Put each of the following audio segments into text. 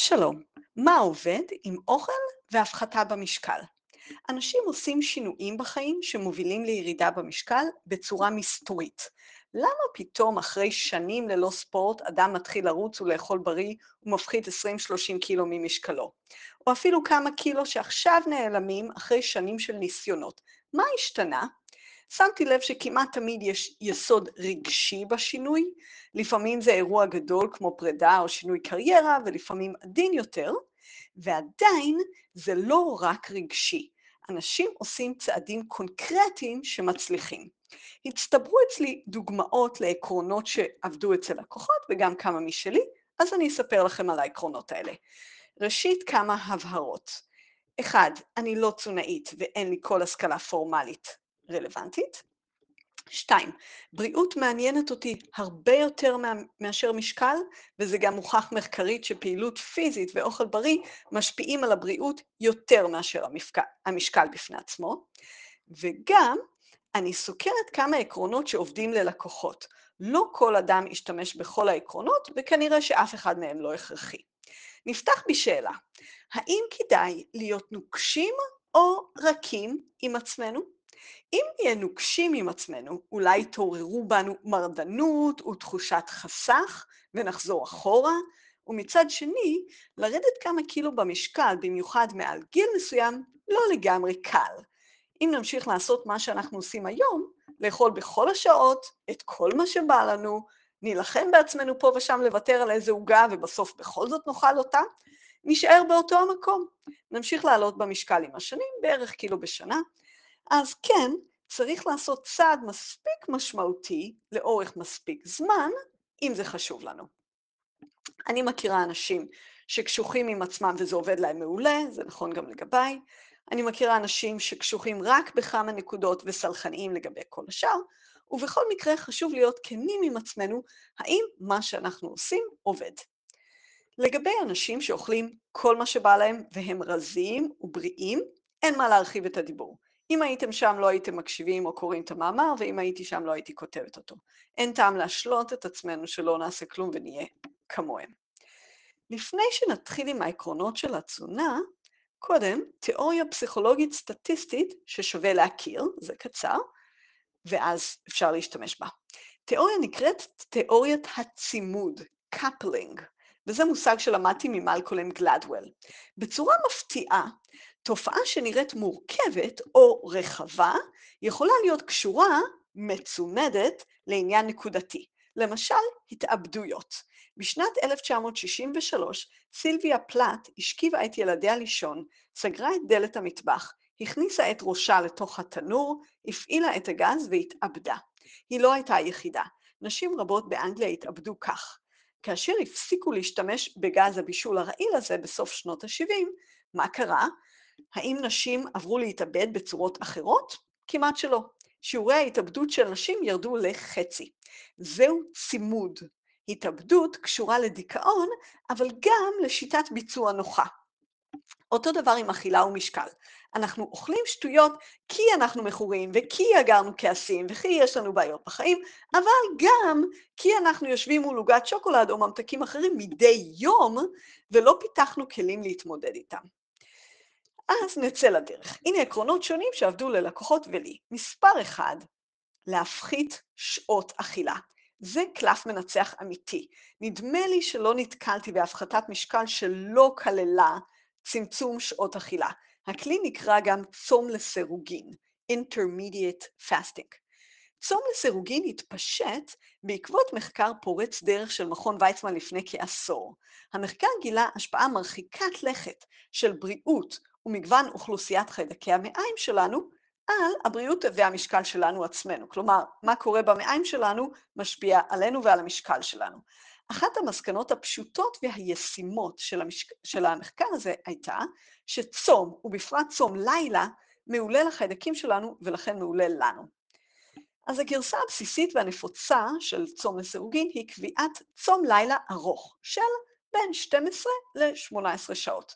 שלום, מה עובד עם אוכל והפחתה במשקל? אנשים עושים שינויים בחיים שמובילים לירידה במשקל בצורה מסתורית. למה פתאום אחרי שנים ללא ספורט אדם מתחיל לרוץ ולאכול בריא ומפחית 20-30 קילו ממשקלו? או אפילו כמה קילו שעכשיו נעלמים אחרי שנים של ניסיונות. מה השתנה? שמתי לב שכמעט תמיד יש יסוד רגשי בשינוי, לפעמים זה אירוע גדול כמו פרידה או שינוי קריירה, ולפעמים עדין יותר, ועדיין זה לא רק רגשי. אנשים עושים צעדים קונקרטיים שמצליחים. הצטברו אצלי דוגמאות לעקרונות שעבדו אצל לקוחות וגם כמה משלי, אז אני אספר לכם על העקרונות האלה. ראשית, כמה הבהרות. אחד, אני לא תזונאית ואין לי כל השכלה פורמלית רלוונטית. שתיים, בריאות מעניינת אותי הרבה יותר מאשר משקל, וזה גם מוכח מחקרית שפעילות פיזית ואוכל בריא משפיעים על הבריאות יותר מאשר המשקל בפני עצמו. וגם, אני סוקרת כמה עקרונות שעובדים ללקוחות. לא כל אדם ישתמש בכל העקרונות, וכנראה שאף אחד מהם לא הכרחי. נפתח בשאלה, האם כדאי להיות נוקשים או רכים עם עצמנו? אם נהיה נוקשים עם עצמנו, אולי יתעוררו בנו מרדנות ותחושת חסך ונחזור אחורה, ומצד שני, לרדת כמה קילו במשקל, במיוחד מעל גיל מסוים, לא לגמרי קל. אם נמשיך לעשות מה שאנחנו עושים היום, לאכול בכל השעות, את כל מה שבא לנו, נילחם בעצמנו פה ושם לוותר על איזה עוגה ובסוף בכל זאת נאכל אותה, נשאר באותו המקום. נמשיך לעלות במשקל עם השנים, בערך קילו בשנה, אז כן, צריך לעשות צעד מספיק משמעותי לאורך מספיק זמן, אם זה חשוב לנו. אני מכירה אנשים שקשוחים עם עצמם וזה עובד להם מעולה, זה נכון גם לגביי. אני מכירה אנשים שקשוחים רק בכמה נקודות וסלחניים לגבי כל השאר, ובכל מקרה חשוב להיות כנים עם עצמנו, האם מה שאנחנו עושים עובד. לגבי אנשים שאוכלים כל מה שבא להם והם רזים ובריאים, אין מה להרחיב את הדיבור. אם הייתם שם לא הייתם מקשיבים או קוראים את המאמר, ואם הייתי שם לא הייתי כותבת אותו. אין טעם להשלות את עצמנו שלא נעשה כלום ונהיה כמוהם. לפני שנתחיל עם העקרונות של התזונה, קודם תיאוריה פסיכולוגית סטטיסטית ששווה להכיר, זה קצר, ואז אפשר להשתמש בה. תיאוריה נקראת תיאוריית הצימוד, קפלינג, וזה מושג שלמדתי ממלקולם גלדוול. בצורה מפתיעה, תופעה שנראית מורכבת או רחבה יכולה להיות קשורה, מצומדת, לעניין נקודתי. למשל, התאבדויות. בשנת 1963 סילביה פלט השכיבה את ילדיה לישון, סגרה את דלת המטבח, הכניסה את ראשה לתוך התנור, הפעילה את הגז והתאבדה. היא לא הייתה היחידה. נשים רבות באנגליה התאבדו כך. כאשר הפסיקו להשתמש בגז הבישול הרעיל הזה בסוף שנות ה-70, מה קרה? האם נשים עברו להתאבד בצורות אחרות? כמעט שלא. שיעורי ההתאבדות של נשים ירדו לחצי. זהו צימוד. התאבדות קשורה לדיכאון, אבל גם לשיטת ביצוע נוחה. אותו דבר עם אכילה ומשקל. אנחנו אוכלים שטויות כי אנחנו מכורים, וכי אגרנו כעסים, וכי יש לנו בעיות בחיים, אבל גם כי אנחנו יושבים מול עוגת שוקולד או ממתקים אחרים מדי יום, ולא פיתחנו כלים להתמודד איתם. אז נצא לדרך. הנה עקרונות שונים שעבדו ללקוחות ולי. מספר אחד, להפחית שעות אכילה. זה קלף מנצח אמיתי. נדמה לי שלא נתקלתי בהפחתת משקל שלא כללה צמצום שעות אכילה. הכלי נקרא גם צום לסירוגין, intermediate fasting. צום לסירוגין התפשט בעקבות מחקר פורץ דרך של מכון ויצמן לפני כעשור. המחקר גילה השפעה מרחיקת לכת של בריאות ומגוון אוכלוסיית חיידקי המעיים שלנו על הבריאות והמשקל שלנו עצמנו. כלומר, מה קורה במעיים שלנו משפיע עלינו ועל המשקל שלנו. אחת המסקנות הפשוטות והישימות של, המשק... של המחקר הזה הייתה שצום, ובפרט צום לילה, מעולה לחיידקים שלנו ולכן מעולה לנו. אז הגרסה הבסיסית והנפוצה של צום לסירוגין היא קביעת צום לילה ארוך של בין 12 ל-18 שעות.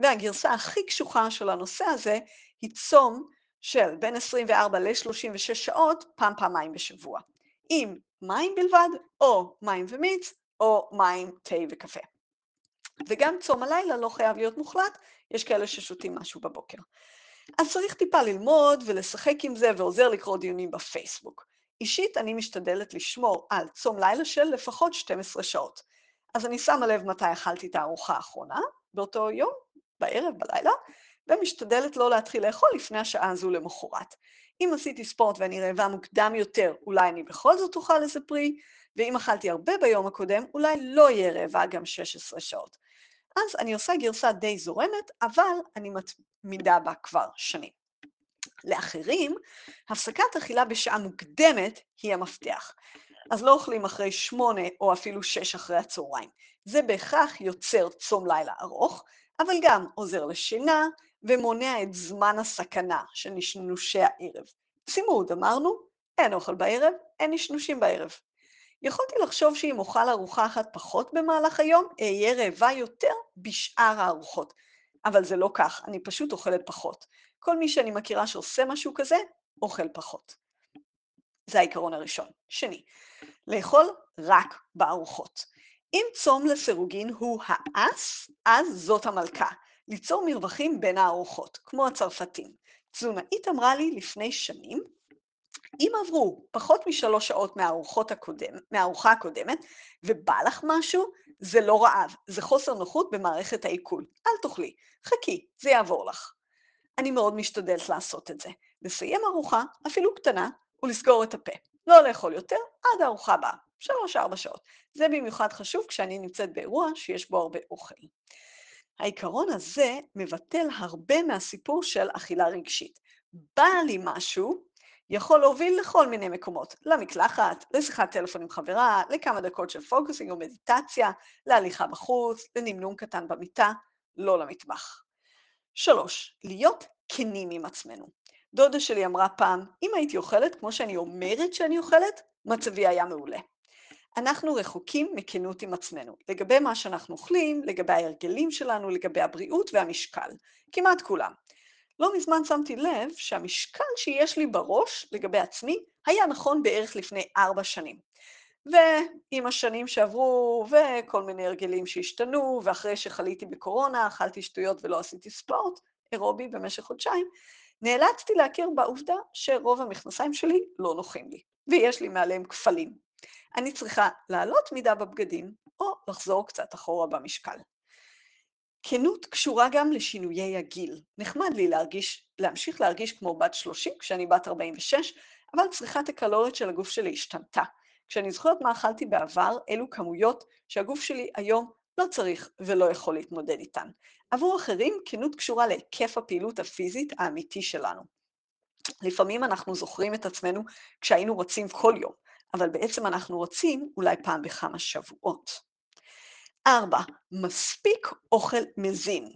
והגרסה הכי קשוחה של הנושא הזה היא צום של בין 24 ל-36 שעות, פעם פעמיים בשבוע, עם מים בלבד, או מים ומיץ, או מים, תה וקפה. וגם צום הלילה לא חייב להיות מוחלט, יש כאלה ששותים משהו בבוקר. אז צריך טיפה ללמוד ולשחק עם זה, ועוזר לקרוא דיונים בפייסבוק. אישית, אני משתדלת לשמור על צום לילה של לפחות 12 שעות. אז אני שמה לב מתי אכלתי את הארוחה האחרונה, באותו יום, בערב, בלילה, ומשתדלת לא להתחיל לאכול לפני השעה הזו למחרת. אם עשיתי ספורט ואני רעבה מוקדם יותר, אולי אני בכל זאת אוכל איזה פרי, ואם אכלתי הרבה ביום הקודם, אולי לא יהיה רעבה גם 16 שעות. אז אני עושה גרסה די זורמת, אבל אני מתמידה בה כבר שנים. לאחרים, הפסקת אכילה בשעה מוקדמת היא המפתח. אז לא אוכלים אחרי שמונה או אפילו שש אחרי הצהריים. זה בהכרח יוצר צום לילה ארוך, אבל גם עוזר לשינה ומונע את זמן הסכנה של נשנושי הערב. צימוד, אמרנו, אין אוכל בערב, אין נשנושים בערב. יכולתי לחשוב שאם אוכל ארוחה אחת פחות במהלך היום, אהיה רעבה יותר בשאר הארוחות. אבל זה לא כך, אני פשוט אוכלת פחות. כל מי שאני מכירה שעושה משהו כזה, אוכל פחות. זה העיקרון הראשון. שני, לאכול רק בארוחות. אם צום לסירוגין הוא האס, אז זאת המלכה. ליצור מרווחים בין הארוחות, כמו הצרפתים. תזונאית אמרה לי לפני שנים, אם עברו פחות משלוש שעות הקודם, מהארוחה הקודמת, ובא לך משהו, זה לא רעב, זה חוסר נוחות במערכת העיכול. אל תאכלי, חכי, זה יעבור לך. אני מאוד משתדלת לעשות את זה. לסיים ארוחה, אפילו קטנה, ולסגור את הפה. לא לאכול יותר עד הארוחה הבאה, שלוש-ארבע שעות. זה במיוחד חשוב כשאני נמצאת באירוע שיש בו הרבה אוכל. העיקרון הזה מבטל הרבה מהסיפור של אכילה רגשית. בא לי משהו, יכול להוביל לכל מיני מקומות, למקלחת, לשיחת טלפון עם חברה, לכמה דקות של פוקוסינג או מדיטציה, להליכה בחוץ, לנמנום קטן במיטה, לא למטבח. שלוש, להיות כנים עם עצמנו. דודה שלי אמרה פעם, אם הייתי אוכלת כמו שאני אומרת שאני אוכלת, מצבי היה מעולה. אנחנו רחוקים מכנות עם עצמנו, לגבי מה שאנחנו אוכלים, לגבי ההרגלים שלנו, לגבי הבריאות והמשקל. כמעט כולם. לא מזמן שמתי לב שהמשקל שיש לי בראש לגבי עצמי היה נכון בערך לפני ארבע שנים. ועם השנים שעברו, וכל מיני הרגלים שהשתנו, ואחרי שחליתי בקורונה, אכלתי שטויות ולא עשיתי ספורט, אירובי במשך חודשיים, נאלצתי להכיר בעובדה שרוב המכנסיים שלי לא נוחים לי, ויש לי מעליהם כפלים. אני צריכה לעלות מידה בבגדים, או לחזור קצת אחורה במשקל. כנות קשורה גם לשינויי הגיל. נחמד לי להרגיש, להמשיך להרגיש כמו בת 30 כשאני בת 46, אבל צריכת הקלוריות של הגוף שלי השתנתה. כשאני זוכרת מה אכלתי בעבר, אלו כמויות שהגוף שלי היום לא צריך ולא יכול להתמודד איתן. עבור אחרים, כנות קשורה להיקף הפעילות הפיזית האמיתי שלנו. לפעמים אנחנו זוכרים את עצמנו כשהיינו רוצים כל יום, אבל בעצם אנחנו רוצים אולי פעם בכמה שבועות. ארבע, מספיק אוכל מזין.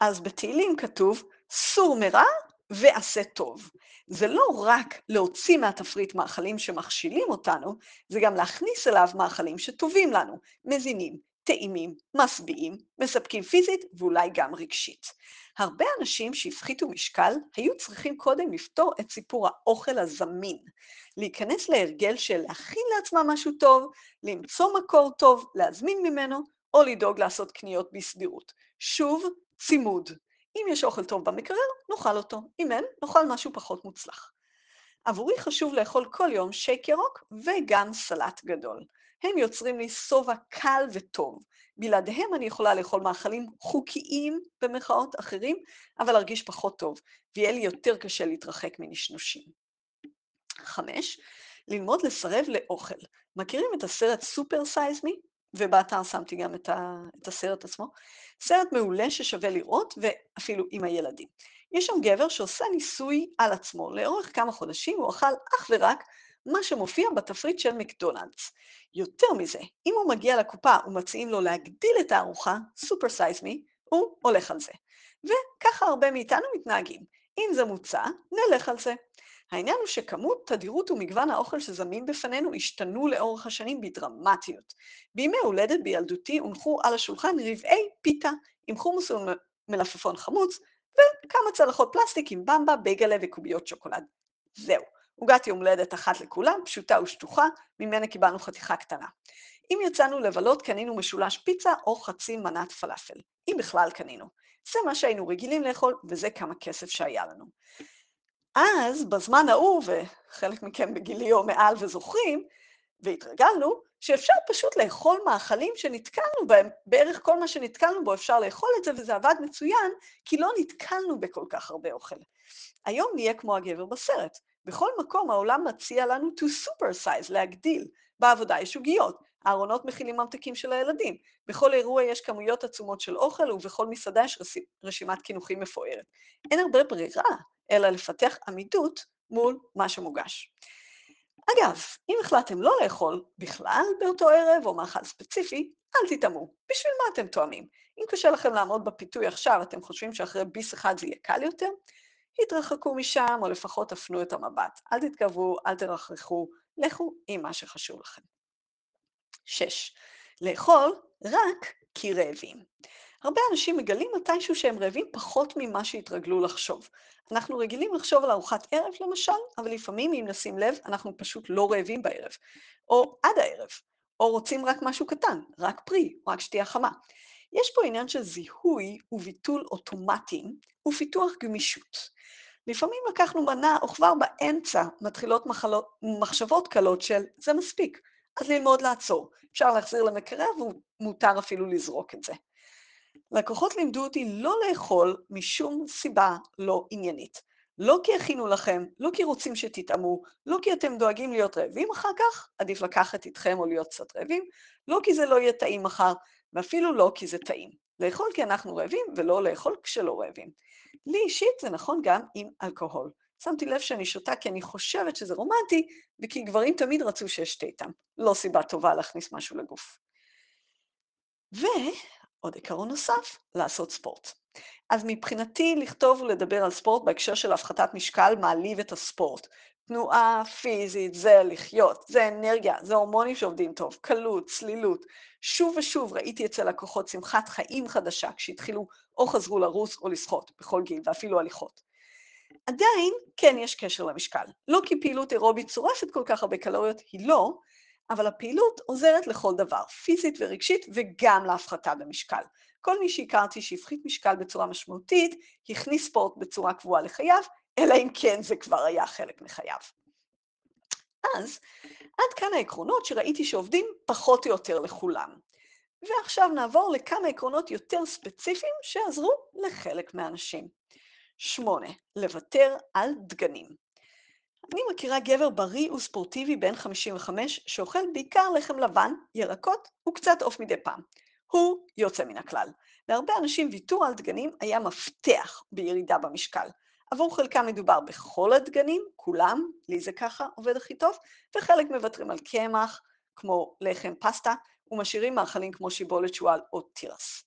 אז בתהילים כתוב, סור מרע ועשה טוב. זה לא רק להוציא מהתפריט מאכלים שמכשילים אותנו, זה גם להכניס אליו מאכלים שטובים לנו, מזינים, טעימים, משביעים, מספקים פיזית ואולי גם רגשית. הרבה אנשים שהפחיתו משקל היו צריכים קודם לפתור את סיפור האוכל הזמין, להיכנס להרגל של להכין לעצמם משהו טוב, למצוא מקור טוב, להזמין ממנו, או לדאוג לעשות קניות בסבירות. שוב, צימוד. אם יש אוכל טוב במקרר, נאכל אותו. אם אין, נאכל משהו פחות מוצלח. עבורי חשוב לאכול כל יום שייק ירוק וגם סלט גדול. הם יוצרים לי שובע קל וטוב. בלעדיהם אני יכולה לאכול מאכלים חוקיים, במרכאות אחרים, אבל להרגיש פחות טוב, ויהיה לי יותר קשה להתרחק מנשנושים. חמש, ללמוד לסרב לאוכל. מכירים את הסרט Super Size Me? ובאתר שמתי גם את, ה, את הסרט עצמו. סרט מעולה ששווה לראות, ואפילו עם הילדים. יש שם גבר שעושה ניסוי על עצמו. לאורך כמה חודשים הוא אכל אך ורק מה שמופיע בתפריט של מקדונלדס. יותר מזה, אם הוא מגיע לקופה ומציעים לו להגדיל את הארוחה, super size me, הוא הולך על זה. וככה הרבה מאיתנו מתנהגים. אם זה מוצע, נלך על זה. העניין הוא שכמות, תדירות ומגוון האוכל שזמין בפנינו השתנו לאורך השנים בדרמטיות. בימי הולדת בילדותי הונחו על השולחן רבעי פיתה עם חומוס ומלפפון חמוץ, וכמה צלחות פלסטיק עם במבה, בייגלה וקוביות שוקולד. זהו. עוגת יום הולדת אחת לכולם, פשוטה ושטוחה, ממנה קיבלנו חתיכה קטנה. אם יצאנו לבלות, קנינו משולש פיצה או חצי מנת פלאפל. אם בכלל קנינו. זה מה שהיינו רגילים לאכול, וזה כמה כסף שהיה לנו. אז, בזמן ההוא, וחלק מכם בגילי או מעל וזוכרים, והתרגלנו, שאפשר פשוט לאכול מאכלים שנתקלנו בהם, בערך כל מה שנתקלנו בו אפשר לאכול את זה, וזה עבד מצוין, כי לא נתקלנו בכל כך הרבה אוכל. היום נהיה כמו הגבר בסרט. בכל מקום העולם מציע לנו to supersize, להגדיל. בעבודה יש עוגיות, הארונות מכילים ממתקים של הילדים, בכל אירוע יש כמויות עצומות של אוכל, ובכל מסעדה יש רשימת קינוחים מפוארת. אין הרבה ברירה, אלא לפתח עמידות מול מה שמוגש. אגב, אם החלטתם לא לאכול בכלל באותו ערב או מאכל ספציפי, אל תטעמו. בשביל מה אתם טועמים? אם קשה לכם לעמוד בפיתוי עכשיו, אתם חושבים שאחרי ביס אחד זה יהיה קל יותר? התרחקו משם, או לפחות תפנו את המבט. אל תתקרבו, אל תרחכו, לכו עם מה שחשוב לכם. שש, לאכול רק כי רעבים. הרבה אנשים מגלים מתישהו שהם רעבים פחות ממה שהתרגלו לחשוב. אנחנו רגילים לחשוב על ארוחת ערב למשל, אבל לפעמים אם נשים לב, אנחנו פשוט לא רעבים בערב, או עד הערב, או רוצים רק משהו קטן, רק פרי, רק שתייה חמה. יש פה עניין של זיהוי וביטול אוטומטיים ופיתוח גמישות. לפעמים לקחנו מנה, או כבר באמצע מתחילות מחלות, מחשבות קלות של זה מספיק, אז ללמוד לעצור. אפשר להחזיר למקרר ומותר אפילו לזרוק את זה. לקוחות לימדו אותי לא לאכול משום סיבה לא עניינית. לא כי הכינו לכם, לא כי רוצים שתטעמו, לא כי אתם דואגים להיות רעבים אחר כך, עדיף לקחת איתכם או להיות קצת רעבים, לא כי זה לא יהיה טעים מחר, ואפילו לא כי זה טעים. לאכול כי אנחנו רעבים, ולא לאכול כשלא רעבים. לי אישית זה נכון גם עם אלכוהול. שמתי לב שאני שותה כי אני חושבת שזה רומנטי, וכי גברים תמיד רצו שאשתה איתם. לא סיבה טובה להכניס משהו לגוף. ועוד עיקרון נוסף, לעשות ספורט. אז מבחינתי, לכתוב ולדבר על ספורט בהקשר של הפחתת משקל מעליב את הספורט. תנועה פיזית, זה לחיות, זה אנרגיה, זה הורמונים שעובדים טוב, קלות, צלילות. שוב ושוב ראיתי אצל לקוחות שמחת חיים חדשה כשהתחילו או חזרו לרוס או לשחות, בכל גיל, ואפילו הליכות. עדיין, כן יש קשר למשקל. לא כי פעילות אירובית צורפת כל כך הרבה קלוריות, היא לא, אבל הפעילות עוזרת לכל דבר, פיזית ורגשית וגם להפחתה במשקל. כל מי שהכרתי שהפחית משקל בצורה משמעותית, הכניס ספורט בצורה קבועה לחייו, אלא אם כן זה כבר היה חלק מחייו. אז עד כאן העקרונות שראיתי שעובדים פחות או יותר לכולם. ועכשיו נעבור לכמה עקרונות יותר ספציפיים שעזרו לחלק מהאנשים. שמונה, לוותר על דגנים. אני מכירה גבר בריא וספורטיבי בן 55 שאוכל בעיקר לחם לבן, ירקות וקצת עוף מדי פעם. הוא יוצא מן הכלל. להרבה אנשים ויתור על דגנים היה מפתח בירידה במשקל. עבור חלקם מדובר בכל הדגנים, כולם, לי זה ככה עובד הכי טוב, וחלק מוותרים על קמח, כמו לחם פסטה, ומשאירים מאכלים כמו שיבולת שועל או תירס.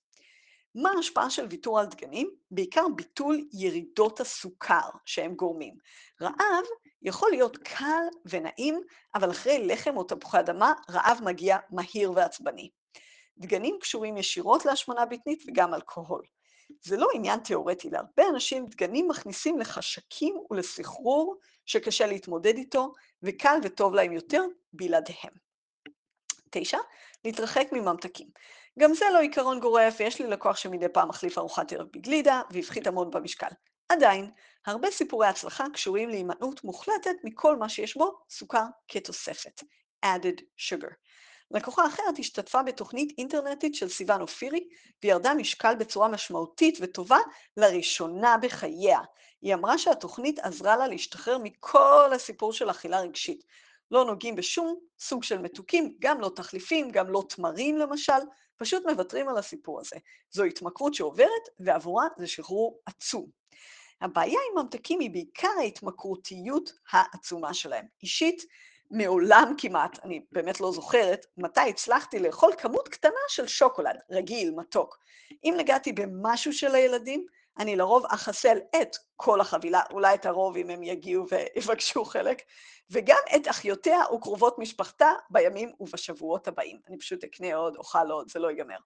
מה ההשפעה של ויתור על דגנים? בעיקר ביטול ירידות הסוכר שהם גורמים. רעב יכול להיות קל ונעים, אבל אחרי לחם או תפוחי אדמה, רעב מגיע מהיר ועצבני. דגנים קשורים ישירות להשמנה בטנית וגם אלכוהול. זה לא עניין תיאורטי, להרבה אנשים דגנים מכניסים לחשקים ולסחרור שקשה להתמודד איתו, וקל וטוב להם יותר בלעדיהם. תשע, להתרחק מממתקים. גם זה לא עיקרון גורף, ויש לי לקוח שמדי פעם מחליף ארוחת ערב בגלידה, והפחית המון במשקל. עדיין, הרבה סיפורי הצלחה קשורים להימנעות מוחלטת מכל מה שיש בו סוכר כתוספת, added sugar. לקוחה אחרת השתתפה בתוכנית אינטרנטית של סיוון אופירי, וירדה משקל בצורה משמעותית וטובה לראשונה בחייה. היא אמרה שהתוכנית עזרה לה להשתחרר מכל הסיפור של אכילה רגשית. לא נוגעים בשום סוג של מתוקים, גם לא תחליפים, גם לא תמרים למשל, פשוט מוותרים על הסיפור הזה. זו התמכרות שעוברת, ועבורה זה שחרור עצום. הבעיה עם ממתקים היא בעיקר ההתמכרותיות העצומה שלהם. אישית, מעולם כמעט, אני באמת לא זוכרת, מתי הצלחתי לאכול כמות קטנה של שוקולד, רגיל, מתוק. אם נגעתי במשהו של הילדים, אני לרוב אחסל את כל החבילה, אולי את הרוב אם הם יגיעו ויבקשו חלק, וגם את אחיותיה וקרובות משפחתה בימים ובשבועות הבאים. אני פשוט אקנה עוד, אוכל עוד, זה לא ייגמר.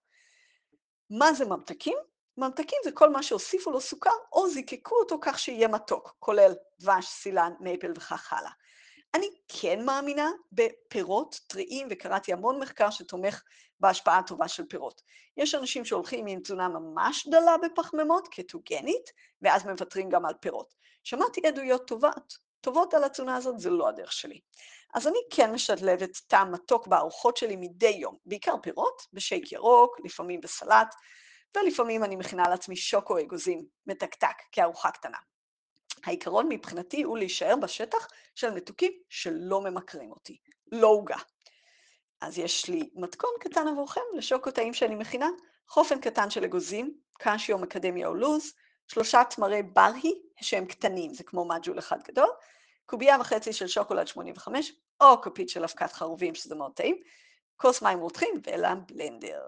מה זה ממתקים? ממתקים זה כל מה שהוסיפו לו סוכר או זיקקו אותו כך שיהיה מתוק, כולל דבש, סילן, מייפל וכך הלאה. אני כן מאמינה בפירות טריים, וקראתי המון מחקר שתומך בהשפעה הטובה של פירות. יש אנשים שהולכים עם תזונה ממש דלה בפחמימות, קטוגנית, ואז מוותרים גם על פירות. שמעתי עדויות טובות, טובות על התזונה הזאת, זה לא הדרך שלי. אז אני כן משלבת טעם מתוק בארוחות שלי מדי יום, בעיקר פירות, בשייק ירוק, לפעמים בסלט, ולפעמים אני מכינה לעצמי שוקו אגוזים מתקתק כארוחה קטנה. העיקרון מבחינתי הוא להישאר בשטח של מתוקים שלא ממכרים אותי, לא עוגה. אז יש לי מתכון קטן עבורכם לשוקו טעים שאני מכינה, חופן קטן של אגוזים, קשיו, מקדמיה או לוז, שלושה תמרי ברי שהם קטנים, זה כמו מג'ול אחד גדול, קובייה וחצי של שוקולד 85, או כפית של אבקת חרובים, שזה מאוד טעים, כוס מים רותחים ולבלנדר.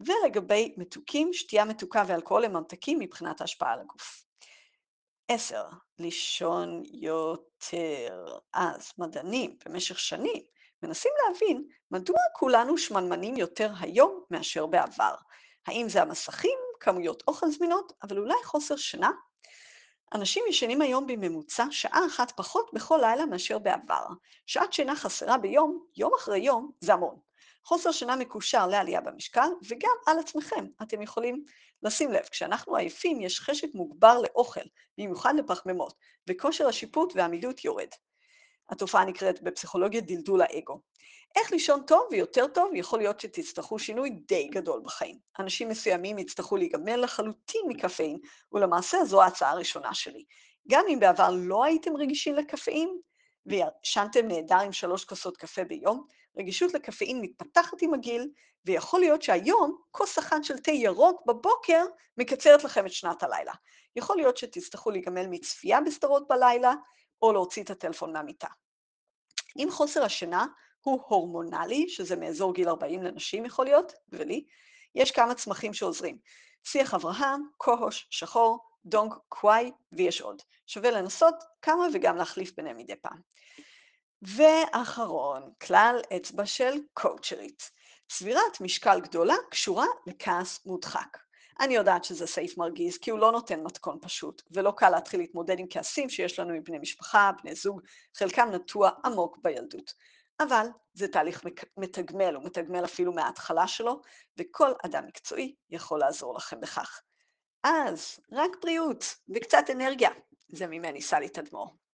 ולגבי מתוקים, שתייה מתוקה ואלכוהול הם ממתקים מבחינת ההשפעה על הגוף. עשר, לישון יותר. אז מדענים במשך שנים מנסים להבין מדוע כולנו שמנמנים יותר היום מאשר בעבר. האם זה המסכים, כמויות אוכל זמינות, אבל אולי חוסר שינה? אנשים ישנים היום בממוצע שעה אחת פחות בכל לילה מאשר בעבר. שעת שינה חסרה ביום, יום אחרי יום, זה המון. חוסר שינה מקושר לעלייה במשקל, וגם על עצמכם. אתם יכולים לשים לב, כשאנחנו עייפים יש חשק מוגבר לאוכל, במיוחד לפחמימות, וכושר השיפוט והעמידות יורד. התופעה נקראת בפסיכולוגיה דלדול האגו. איך לישון טוב ויותר טוב, יכול להיות שתצטרכו שינוי די גדול בחיים. אנשים מסוימים יצטרכו להיגמל לחלוטין מקפאין, ולמעשה זו ההצעה הראשונה שלי. גם אם בעבר לא הייתם רגישים לקפאין, וישנתם נהדר עם שלוש כוסות קפה ביום, רגישות לקפאין מתפתחת עם הגיל, ויכול להיות שהיום כוס אחת של תה ירוק בבוקר מקצרת לכם את שנת הלילה. יכול להיות שתצטרכו להיגמל מצפייה בסדרות בלילה, או להוציא את הטלפון מהמיטה. אם חוסר השינה הוא הורמונלי, שזה מאזור גיל 40 לנשים יכול להיות, ולי, יש כמה צמחים שעוזרים. שיח אברהם, כוהוש, שחור, דונג, קוואי, ויש עוד. שווה לנסות כמה וגם להחליף ביניהם מדי פעם. ואחרון, כלל אצבע של קואוצ'רית. צבירת משקל גדולה קשורה לכעס מודחק. אני יודעת שזה סעיף מרגיז, כי הוא לא נותן מתכון פשוט, ולא קל להתחיל להתמודד עם כעסים שיש לנו עם בני משפחה, בני זוג, חלקם נטוע עמוק בילדות. אבל זה תהליך מתגמל, הוא מתגמל אפילו מההתחלה שלו, וכל אדם מקצועי יכול לעזור לכם בכך. אז רק בריאות וקצת אנרגיה, זה ממני סלי תדמור.